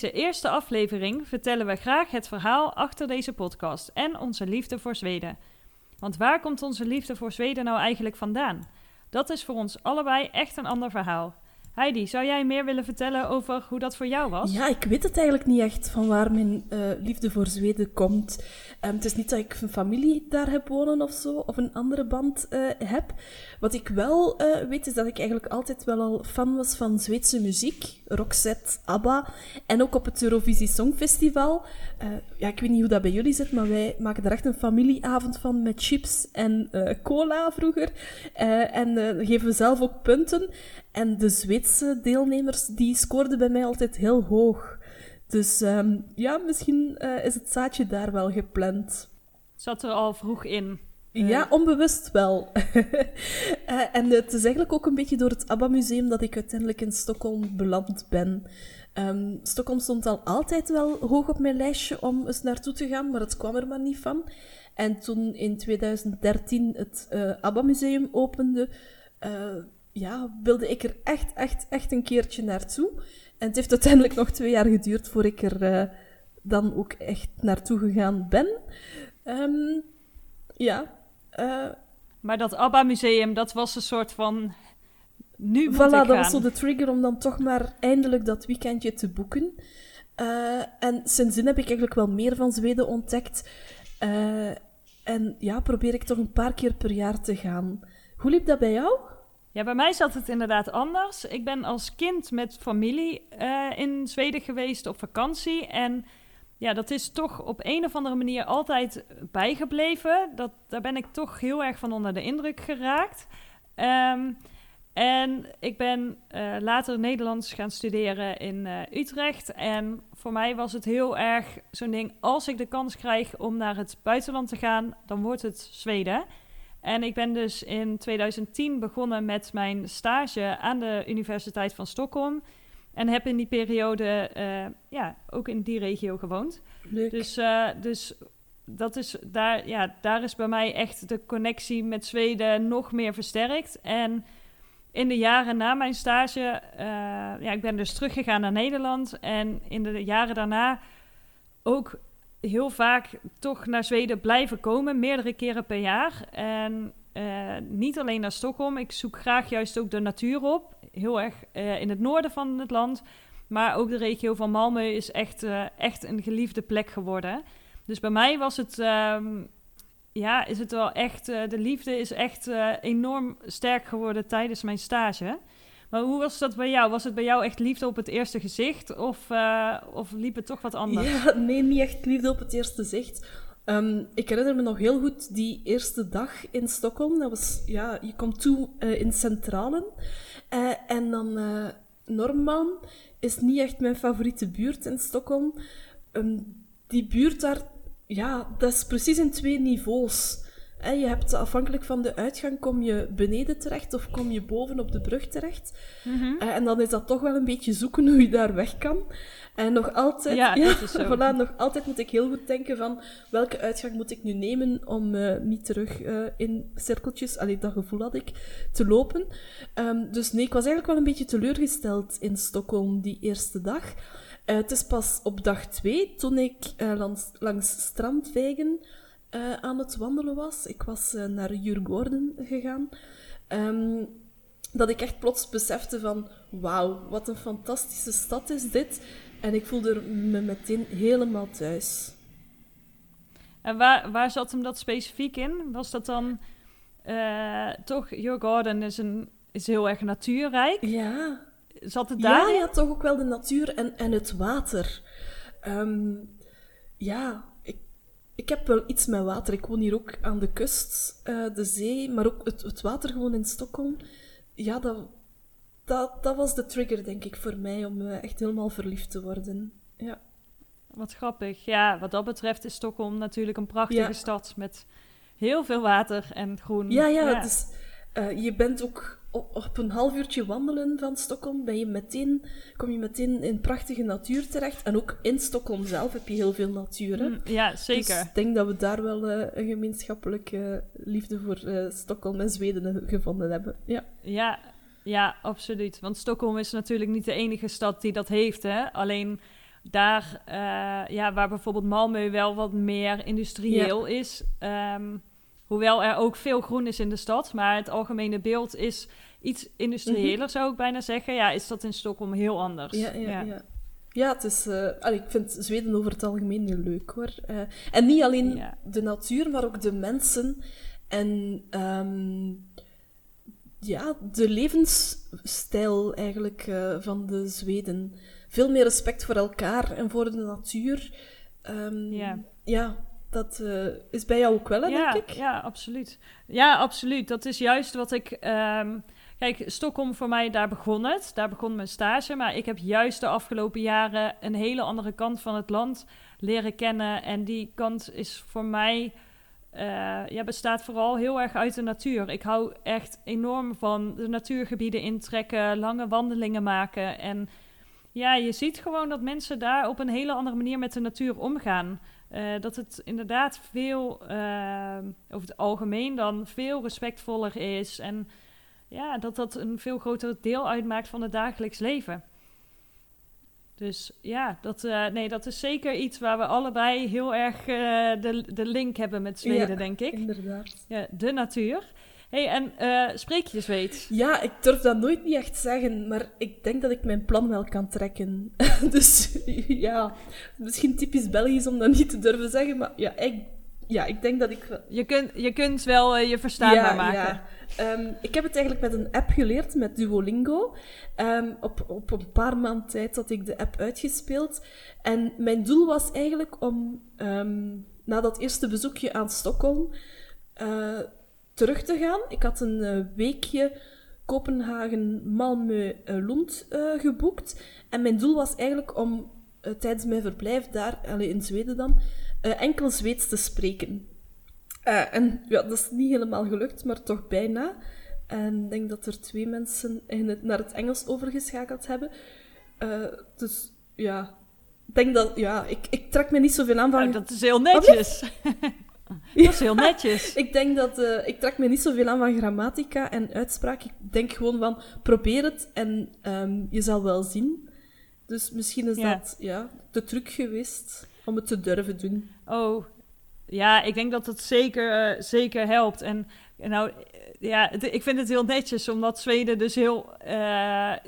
Deze eerste aflevering vertellen we graag het verhaal achter deze podcast en onze liefde voor Zweden. Want waar komt onze liefde voor Zweden nou eigenlijk vandaan? Dat is voor ons allebei echt een ander verhaal. Heidi, zou jij meer willen vertellen over hoe dat voor jou was? Ja, ik weet het eigenlijk niet echt van waar mijn uh, liefde voor Zweden komt. Um, het is niet dat ik een familie daar heb wonen of zo, of een andere band uh, heb. Wat ik wel uh, weet is dat ik eigenlijk altijd wel al fan was van Zweedse muziek. Roxette, ABBA. En ook op het Eurovisie Songfestival. ja, ik weet niet hoe dat bij jullie zit, maar wij maken er echt een familieavond van met chips en cola vroeger. en geven we zelf ook punten. En de Zweedse deelnemers, die scoorden bij mij altijd heel hoog. Dus um, ja, misschien uh, is het zaadje daar wel gepland. Zat er al vroeg in? Ja, onbewust wel. uh, en het is eigenlijk ook een beetje door het ABBA-museum dat ik uiteindelijk in Stockholm beland ben. Um, Stockholm stond al altijd wel hoog op mijn lijstje om eens naartoe te gaan, maar het kwam er maar niet van. En toen in 2013 het uh, ABBA-museum opende, ja, wilde ik er echt, echt, echt een keertje naartoe. En het heeft uiteindelijk nog twee jaar geduurd voor ik er uh, dan ook echt naartoe gegaan ben. Um, ja. Uh, maar dat ABBA-museum, dat was een soort van... Nu moet voilà, ik dat gaan. was zo de trigger om dan toch maar eindelijk dat weekendje te boeken. Uh, en sindsdien heb ik eigenlijk wel meer van Zweden ontdekt. en ja, probeer ik toch een paar keer per jaar te gaan. Hoe liep dat bij jou? Ja, bij mij zat het inderdaad anders. Ik ben als kind met familie uh, in Zweden geweest op vakantie. En ja, dat is toch op een of andere manier altijd bijgebleven. Dat, daar ben ik toch heel erg van onder de indruk geraakt. Um, en ik ben uh, later Nederlands gaan studeren in uh, Utrecht. En voor mij was het heel erg zo'n ding: als ik de kans krijg om naar het buitenland te gaan, dan wordt het Zweden. En ik ben dus in 2010 begonnen met mijn stage aan de Universiteit van Stockholm. En heb in die periode uh, ja, ook in die regio gewoond. Leuk. Dus, uh, dus dat is, daar, ja, daar is bij mij echt de connectie met Zweden nog meer versterkt. En in de jaren na mijn stage, uh, ja, ik ben dus teruggegaan naar Nederland. En in de jaren daarna ook heel vaak toch naar Zweden blijven komen, meerdere keren per jaar. En uh, niet alleen naar Stockholm, ik zoek graag juist ook de natuur op. Heel erg uh, in het noorden van het land. Maar ook de regio van Malmö is echt, uh, echt een geliefde plek geworden. Dus bij mij was het, um, ja, is het wel echt, de liefde is echt enorm sterk geworden tijdens mijn stage. Maar hoe was dat bij jou? Was het bij jou echt liefde op het eerste gezicht? Of, uh, of liep het toch wat anders? Ja, nee, niet echt liefde op het eerste gezicht. Um, ik herinner me nog heel goed die eerste dag in Stockholm. Dat was, ja, je komt toe uh, in Centralen. Uh, en dan uh, Norman is niet echt mijn favoriete buurt in Stockholm. Um, die buurt daar, ja, dat is precies in twee niveaus. En je hebt afhankelijk van de uitgang kom je beneden terecht of kom je boven op de brug terecht. Mhm. Mm -hmm. En dan is dat toch wel een beetje zoeken hoe je daar weg kan. En nog altijd, ja, voilà, nog altijd moet ik heel goed denken van welke uitgang moet ik nu nemen om uh, niet terug uh, in cirkeltjes, allee, dat gevoel had ik, te lopen. Um, dus nee, ik was eigenlijk wel een beetje teleurgesteld in Stockholm die eerste dag. Uh, het is pas op dag twee, toen ik langs, langs strandwegen uh, aan het wandelen was. Ik was uh, naar Jurgården gegaan. Um, dat ik echt plots besefte van... Wauw, wat een fantastische stad is dit. En ik voelde me meteen helemaal thuis. En waar, waar zat hem dat specifiek in? Was dat dan... Uh, toch, Jurgården is, een, is heel erg natuurrijk. Ja. Zat het daar? Ja, ja, toch ook wel de natuur en, en het water. Um, ja, ik heb wel iets met water. Ik woon hier ook aan de kust, uh, de zee, maar ook het, het, water gewoon in Stockholm. Ja, dat, dat, dat was de trigger, denk ik, voor mij om eh, echt helemaal verliefd te worden. Ja. Wat grappig. Ja, wat dat betreft is Stockholm natuurlijk een prachtige stad met heel veel water en groen. Ja, ja, ja. Dus, je bent ook op een half uurtje wandelen van Stockholm ben je meteen, kom je meteen in prachtige natuur terecht. En ook in Stockholm zelf heb je heel veel natuur. Hè? Mm, ja, zeker. Dus ik denk dat we daar wel uh, een gemeenschappelijke liefde voor uh, Stockholm en Zweden gevonden hebben. Ja. Ja, ja, absoluut. Want Stockholm is natuurlijk niet de enige stad die dat heeft. Hè? Alleen daar, uh, ja, waar bijvoorbeeld Malmö wel wat meer industrieel is. Um, hoewel er ook veel groen is in de stad. Maar het algemene beeld is iets industrieeler, mhm. zou ik bijna zeggen. Ja, is dat in Stockholm heel anders. Ja, ja, ja. ja. het is, uh, ik vind Zweden over het algemeen heel leuk hoor. Uh, en niet alleen de natuur, maar ook de mensen. En um, ja, de levensstijl eigenlijk uh, van de Zweden. Veel meer respect voor elkaar en voor de natuur. Um, ja. ja, dat uh, is bij jou ook wel, hè, ja, denk ik? Ja, absoluut. Ja, absoluut. Dat is juist wat ik... Um, kijk, Stockholm voor mij, daar begon het. Daar begon mijn stage. Maar ik heb juist de afgelopen jaren een hele andere kant van het land leren kennen. En die kant is voor mij... Uh, ja, bestaat vooral heel erg uit de natuur. Ik hou echt enorm van de natuurgebieden intrekken, lange wandelingen maken. En ja, je ziet gewoon dat mensen daar op een hele andere manier met de natuur omgaan. Uh, dat het inderdaad veel, uh, over het algemeen dan, veel respectvoller is. En ja, dat dat een veel groter deel uitmaakt van het dagelijks leven. Dus ja, dat, uh, nee, dat is zeker iets waar we allebei heel erg de, de link hebben met Zweden, denk ik. Inderdaad. Ja, de natuur hey, en uh, spreek je Zweeds? Ja, ik durf dat nooit niet echt zeggen, maar ik denk dat ik mijn plan wel kan trekken. dus ja, misschien typisch Belgisch om dat niet te durven zeggen, maar ja, ik, ja, ik denk dat ik... Je kunt, je kunt wel uh, je verstaanbaar maken. Ja. Um, ik heb het eigenlijk met een app geleerd, met Duolingo. Um, op, op een paar maanden tijd had ik de app uitgespeeld. En mijn doel was eigenlijk om um, na dat eerste bezoekje aan Stockholm... Uh, terug te gaan. Ik had een uh, weekje Kopenhagen, Malmö, uh, Lund uh, geboekt. En mijn doel was eigenlijk om tijdens mijn verblijf daar, in Zweden dan, enkel Zweeds te spreken. en ja, dat is niet helemaal gelukt, maar toch bijna. En ik denk dat er twee mensen in het, naar het Engels overgeschakeld hebben. dus ja, ik denk dat, ja, ik, ik trek me niet zoveel aan van... Dat is heel netjes. Dat is heel netjes. ik denk dat... Uh, ik trek me niet zoveel aan van grammatica en uitspraak. Ik denk gewoon van, probeer het en um, je zal wel zien. Dus misschien is dat ja, de truc geweest om het te durven doen. Oh, ja, ik denk dat het zeker, uh, zeker helpt. En nou, ja, ik vind het heel netjes, omdat Zweden dus heel, uh,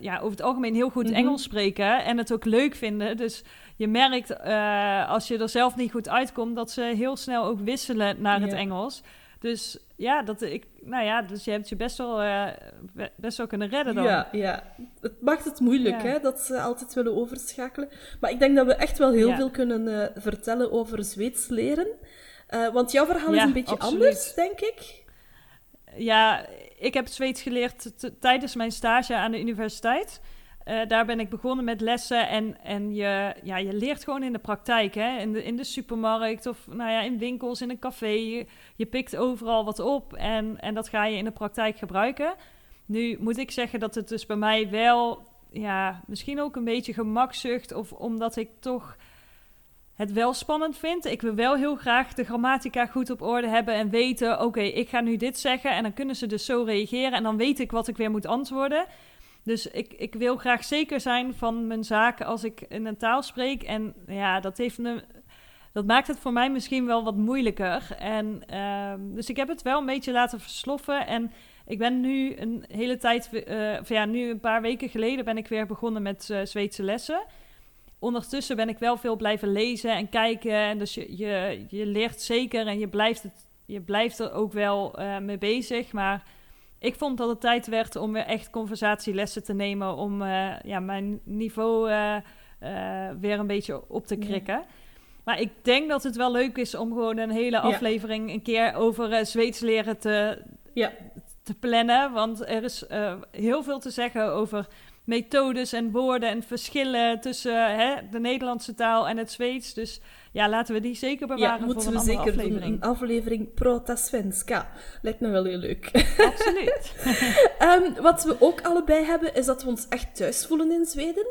ja, over het algemeen heel goed mm -hmm. Engels spreken en het ook leuk vinden. Dus je merkt uh, als je er zelf niet goed uitkomt, dat ze heel snel ook wisselen naar het Engels. Dus ja, dat ik, nou ja, dus je hebt je best wel, uh, best wel kunnen redden dan. Ja, ja. Het maakt het moeilijk, hè, dat ze altijd willen overschakelen. Maar ik denk dat we echt wel heel veel kunnen uh, vertellen over Zweeds leren. want jouw verhaal is een beetje anders, denk ik. Ja, ik heb Zweeds geleerd tijdens mijn stage aan de universiteit. Uh, daar ben ik begonnen met lessen en, en je, ja, je leert gewoon in de praktijk. Hè? In, de, in de supermarkt of nou ja, in winkels, in een café. Je, je pikt overal wat op en, en dat ga je in de praktijk gebruiken. Nu moet ik zeggen dat het dus bij mij wel, ja, misschien ook een beetje gemakzucht. Of omdat ik toch het wel spannend vind. Ik wil wel heel graag de grammatica goed op orde hebben en weten: oké, ik ga nu dit zeggen. En dan kunnen ze dus zo reageren. En dan weet ik wat ik weer moet antwoorden. Dus ik, ik wil graag zeker zijn van mijn zaken als ik in een taal spreek. En ja, dat, heeft me, dat maakt het voor mij misschien wel wat moeilijker. En, uh, dus ik heb het wel een beetje laten versloffen. En ik ben nu een hele tijd, of ja, nu een paar weken geleden ben ik weer begonnen met uh, Zweedse lessen. Ondertussen ben ik wel veel blijven lezen en kijken. En dus je, je, leert zeker en je blijft, het, je blijft er ook wel uh, mee bezig. Maar ik vond dat het tijd werd om weer echt conversatielessen te nemen. Om uh, ja, mijn niveau uh, uh, weer een beetje op te krikken. Maar ik denk dat het wel leuk is om gewoon een hele aflevering een keer over Zweeds leren te, ja. te plannen. Want er is eh, heel veel te zeggen over methodes en woorden en verschillen tussen hè, de Nederlandse taal en het Zweeds. Dus ja, laten we die zeker bewaren ja, moeten voor we een andere zeker aflevering. doen. Een aflevering Prota Svenska. Lijkt me wel heel leuk. Absoluut. Ehm, wat we ook allebei hebben, is dat we ons echt thuis voelen in Zweden.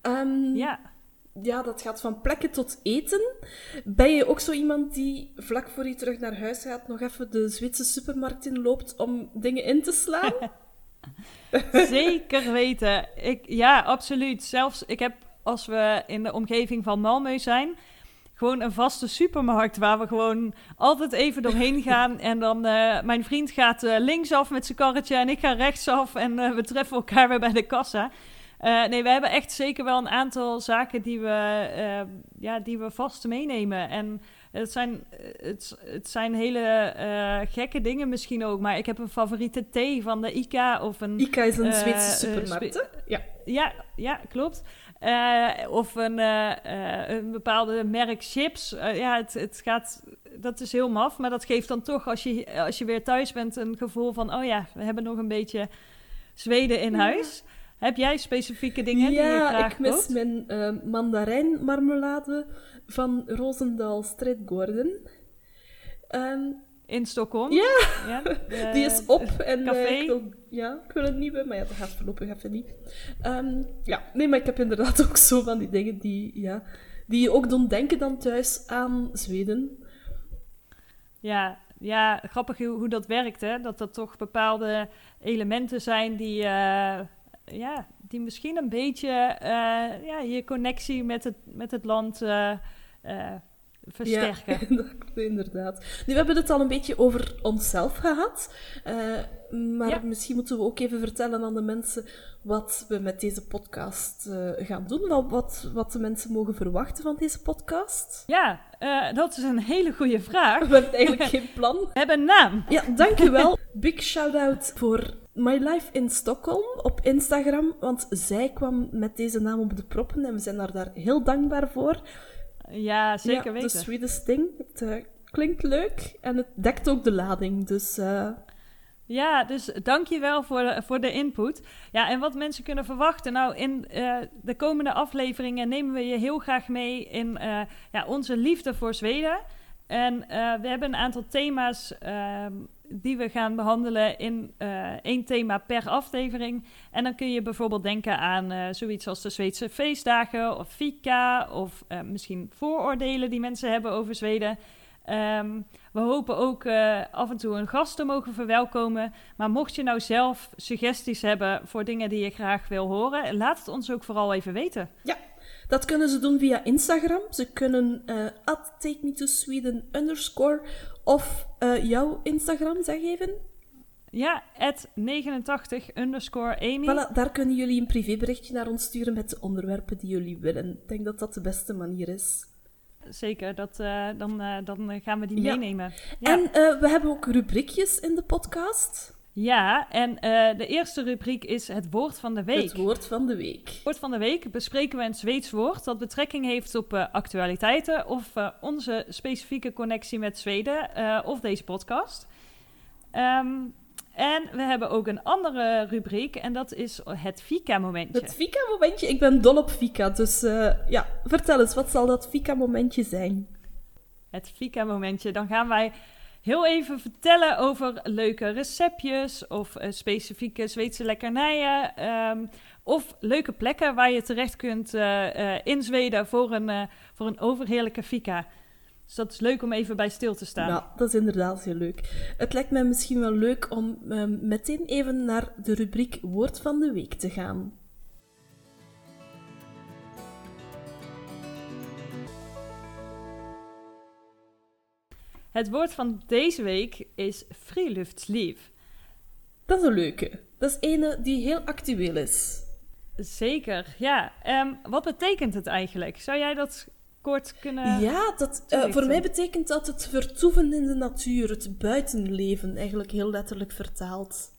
Ehm, ja. ja, dat gaat van plekken tot eten. Ben je ook zo iemand die vlak voor je terug naar huis gaat nog even de Zweedse supermarkt inloopt om dingen in te slaan? Zeker weten. Ik, ja, absoluut. Zelfs, ik heb, als we in de omgeving van Malmö zijn, gewoon een vaste supermarkt waar we gewoon altijd even doorheen gaan. En dan, uh, mijn vriend gaat uh, linksaf met zijn karretje en ik ga rechtsaf en uh, we treffen elkaar weer bij de kassa. nee, we hebben echt zeker wel een aantal zaken die we, ja, die we vast meenemen. En het zijn, het, het zijn hele uh, gekke dingen misschien ook. Maar ik heb een favoriete thee van de ICA. Of een, ICA is een uh, Zweedse supermarkt, uh, ja. ja. Ja, klopt. Of een, een bepaalde merk chips. ja, het, het gaat... Dat is heel maf, maar dat geeft dan toch, als je, als je weer thuis bent, een gevoel van... Oh ja, we hebben nog een beetje Zweden in huis. Heb jij specifieke dingen ja, die je graag ik mis koopt? mijn mandarijnmarmelade van Roosendaal Stredgården. Um, in Stockholm? Ja, ja die is op. En café. Uh, ik wil, ja, ik wil een nieuwe, maar ja, dat gaat voorlopig even niet. Um, ja, nee, maar ik heb inderdaad ook zo van die dingen die, ja, die je ook doen denken dan thuis aan Zweden. Ja, ja, grappig hoe, hoe dat werkt, hè? Dat er toch bepaalde elementen zijn die, uh, ja, die misschien een beetje uh, ja, je connectie met het, met het land versterken. Ja, inderdaad. Nu, we hebben het al een beetje over onszelf gehad. maar ja. misschien moeten we ook even vertellen aan de mensen wat we met deze podcast gaan doen. Wat, wat, wat de mensen mogen verwachten van deze podcast. Ja, dat is een hele goede vraag. We hebben eigenlijk geen plan. We hebben een naam. Ja, dankjewel. Big shout-out voor My Life in Stockholm op Instagram, want zij kwam met deze naam op de proppen en we zijn haar daar heel dankbaar voor. Ja, zeker ja, weten. Sweetest thing. Het uh, klinkt leuk en het dekt ook de lading, dus... Uh... Ja, dus dankjewel voor de, voor de input. Ja, en wat mensen kunnen verwachten. Nou, in uh, de komende afleveringen nemen we je heel graag mee in ja, onze liefde voor Zweden. En we hebben een aantal thema's ehm, die we gaan behandelen in uh, één thema per aflevering. En dan kun je bijvoorbeeld denken aan uh, zoiets als de Zweedse feestdagen of fika of uh, misschien vooroordelen die mensen hebben over Zweden. Um, we hopen ook af en toe een gast te mogen verwelkomen. Maar mocht je nou zelf suggesties hebben voor dingen die je graag wil horen, laat het ons ook vooral even weten. Ja, dat kunnen ze doen via Instagram. Ze kunnen at take me to Sweden underscore of uh, jouw Instagram, zeg even. Ja, at 89 underscore Amy. Voilà, daar kunnen jullie een privéberichtje naar ons sturen met de onderwerpen die jullie willen. Ik denk dat dat de beste manier is. Zeker, dat, uh, dan, uh, dan gaan we die ja. meenemen. Ja. En we hebben ook rubriekjes in de podcast. Ja, en uh, de eerste rubriek is het woord van de week. Het woord van de week. Het woord van de week bespreken we een Zweeds woord dat betrekking heeft op uh, actualiteiten of uh, onze specifieke connectie met Zweden of deze podcast. Um, en we hebben ook een andere rubriek en dat is het Fika-momentje. Het Fika-momentje? Ik ben dol op Fika, dus ja, vertel eens, wat zal dat Fika-momentje zijn? Het Fika-momentje, dan gaan wij heel even vertellen over leuke receptjes of uh, specifieke Zweedse lekkernijen. Um, of leuke plekken waar je terecht kunt uh, uh, in Zweden voor een, voor een overheerlijke fika. Dus dat is leuk om even bij stil te staan. Ja, dat is inderdaad heel leuk. Het lijkt mij misschien wel leuk om um, meteen even naar de rubriek Woord van de Week te gaan. Het woord van deze week is friluftsliv. Dat is een leuke. Dat is ene die heel actueel is. Zeker, ja. Um, wat betekent het eigenlijk? Zou jij dat kort kunnen. Ja, dat, uh, voor mij betekent dat het vertoeven in de natuur, het buitenleven, eigenlijk heel letterlijk vertaald.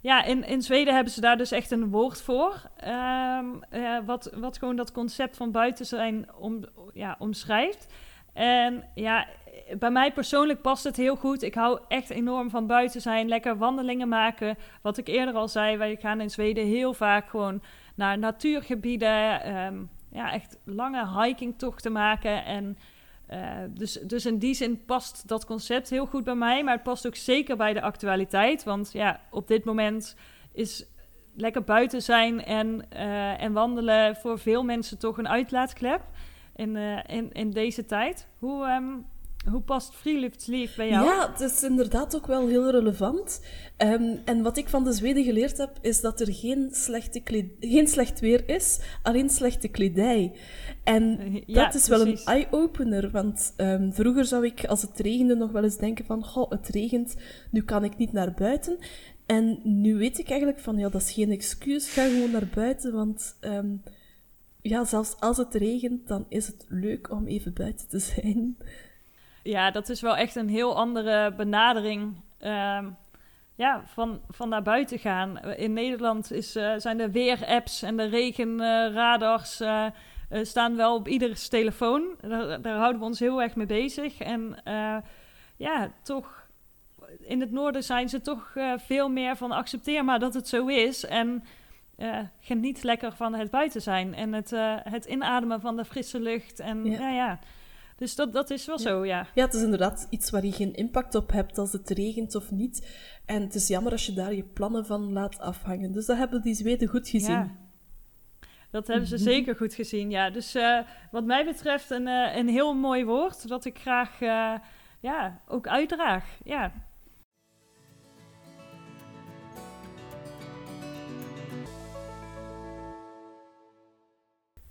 Ja, in, in Zweden hebben ze daar dus echt een woord voor. Um, uh, wat, wat gewoon dat concept van buiten zijn om, ja, omschrijft. En ja, bij mij persoonlijk past het heel goed. Ik hou echt enorm van buiten zijn, lekker wandelingen maken. Wat ik eerder al zei, wij gaan in Zweden heel vaak gewoon naar natuurgebieden. Ehm, ja, echt lange hikingtochten maken. En uh, dus, dus in die zin past dat concept heel goed bij mij. Maar het past ook zeker bij de actualiteit. Want ja, op dit moment is lekker buiten zijn en, uh, en wandelen voor veel mensen toch een uitlaatklep in, uh, in, in deze tijd. Hoe, um, hoe past Freeliftsleaf bij jou? Ja, het is inderdaad ook wel heel relevant. Um, en wat ik van de Zweden geleerd heb, is dat er geen, slechte geen slecht weer is, alleen slechte kledij. En ja, dat is wel een eye-opener, want um, vroeger zou ik, als het regende, nog wel eens denken van, goh, het regent, nu kan ik niet naar buiten. En nu weet ik eigenlijk van, ja, dat is geen excuus, ga gewoon naar buiten, want um, ja, zelfs als het regent, dan is het leuk om even buiten te zijn. Ja, dat is wel echt een heel andere benadering um, ja, van, van naar buiten gaan. In Nederland is, uh, zijn de weerapps en de regenradars uh, uh, staan wel op ieders telefoon. Daar, daar, houden we ons heel erg mee bezig. En ja, toch in het noorden zijn ze toch veel meer van accepteer maar dat het zo is. En uh, geniet lekker van het buiten zijn. En het, uh, het inademen van de frisse lucht. En ja, ja. ja. Dus dat, dat is wel ja. zo, ja. Ja, het is inderdaad iets waar je geen impact op hebt als het regent of niet. En het is jammer als je daar je plannen van laat afhangen. Dus dat hebben die Zweden goed gezien. Ja. Dat hebben ze zeker goed gezien, ja. Dus uh, wat mij betreft een, een heel mooi woord dat ik graag ja, ook uitdraag. Ja,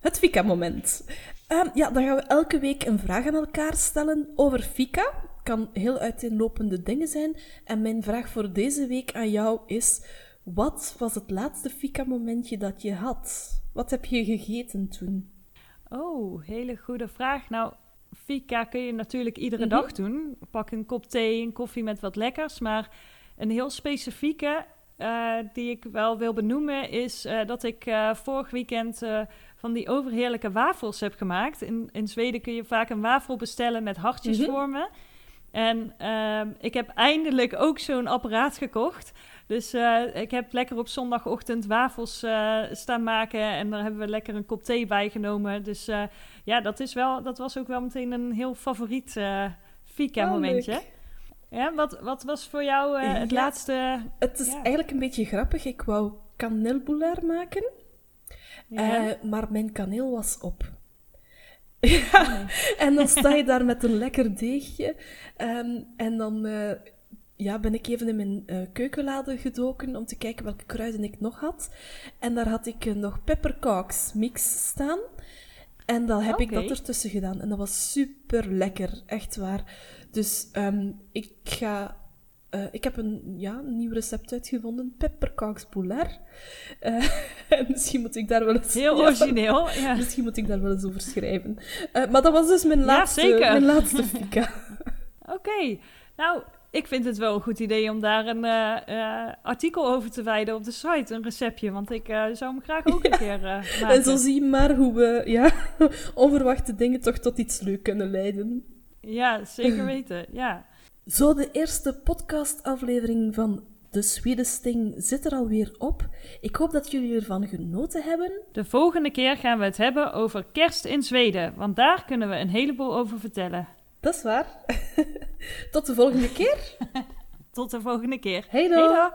Het Fika-moment. Um, ja, dan gaan we elke week een vraag aan elkaar stellen over Fika. Kan heel uiteenlopende dingen zijn. En mijn vraag voor deze week aan jou is: wat was het laatste Fika-momentje dat je had? Wat heb je gegeten toen? Oh, hele goede vraag. Nou, Fika kun je natuurlijk iedere mm -hmm. dag doen. Pak een kop thee, een koffie met wat lekkers. Maar een heel specifieke uh, die ik wel wil benoemen is uh, dat ik uh, vorig weekend van die overheerlijke wafels heb gemaakt. In, in Zweden kun je vaak een wafel bestellen met hartjesvormen. Mm -hmm. En ik heb eindelijk ook zo'n apparaat gekocht. Dus ik heb lekker op zondagochtend wafels staan maken. En daar hebben we lekker een kop thee bij genomen. Dus ja, dat, is wel, dat was ook wel meteen een heel favoriet Fika-momentje. Oh, ja, wat, wat was voor jou het ja, laatste... Het is ja. eigenlijk een beetje grappig. Ik wou kaneelboulaar maken, ja. uh, maar mijn kaneel was op. ja, en dan sta je daar met een lekker deegje. Um, en dan uh, ja, ben ik even in mijn keukenlade gedoken om te kijken welke kruiden ik nog had. En daar had ik nog peppercakes mix staan. En dan heb okay. ik dat ertussen gedaan. En dat was super lekker, echt waar. Dus um, ik ga. Uh, ik heb een, ja, een nieuw recept uitgevonden: peppercakes poulair. Uh, misschien moet ik daar wel eens. Heel origineel. Ja, ja. Misschien moet ik daar wel eens over schrijven. Uh, maar dat was dus mijn laatste, ja, mijn laatste fika. Oké. Okay. Nou, ik vind het wel een goed idee om daar een uh, uh, artikel over te wijden op de site, een receptje. Want ik uh, zou hem graag ook een keer maken. En zo zie je maar hoe we ja, onverwachte dingen toch tot iets leuk kunnen leiden. Ja, zeker weten, ja. Zo, de eerste podcastaflevering van de Swedesting zit er alweer op. Ik hoop dat jullie ervan genoten hebben. De volgende keer gaan we het hebben over kerst in Zweden, want daar kunnen we een heleboel over vertellen. Dat is waar. Tot de volgende keer. Tot de volgende keer. Hey dan.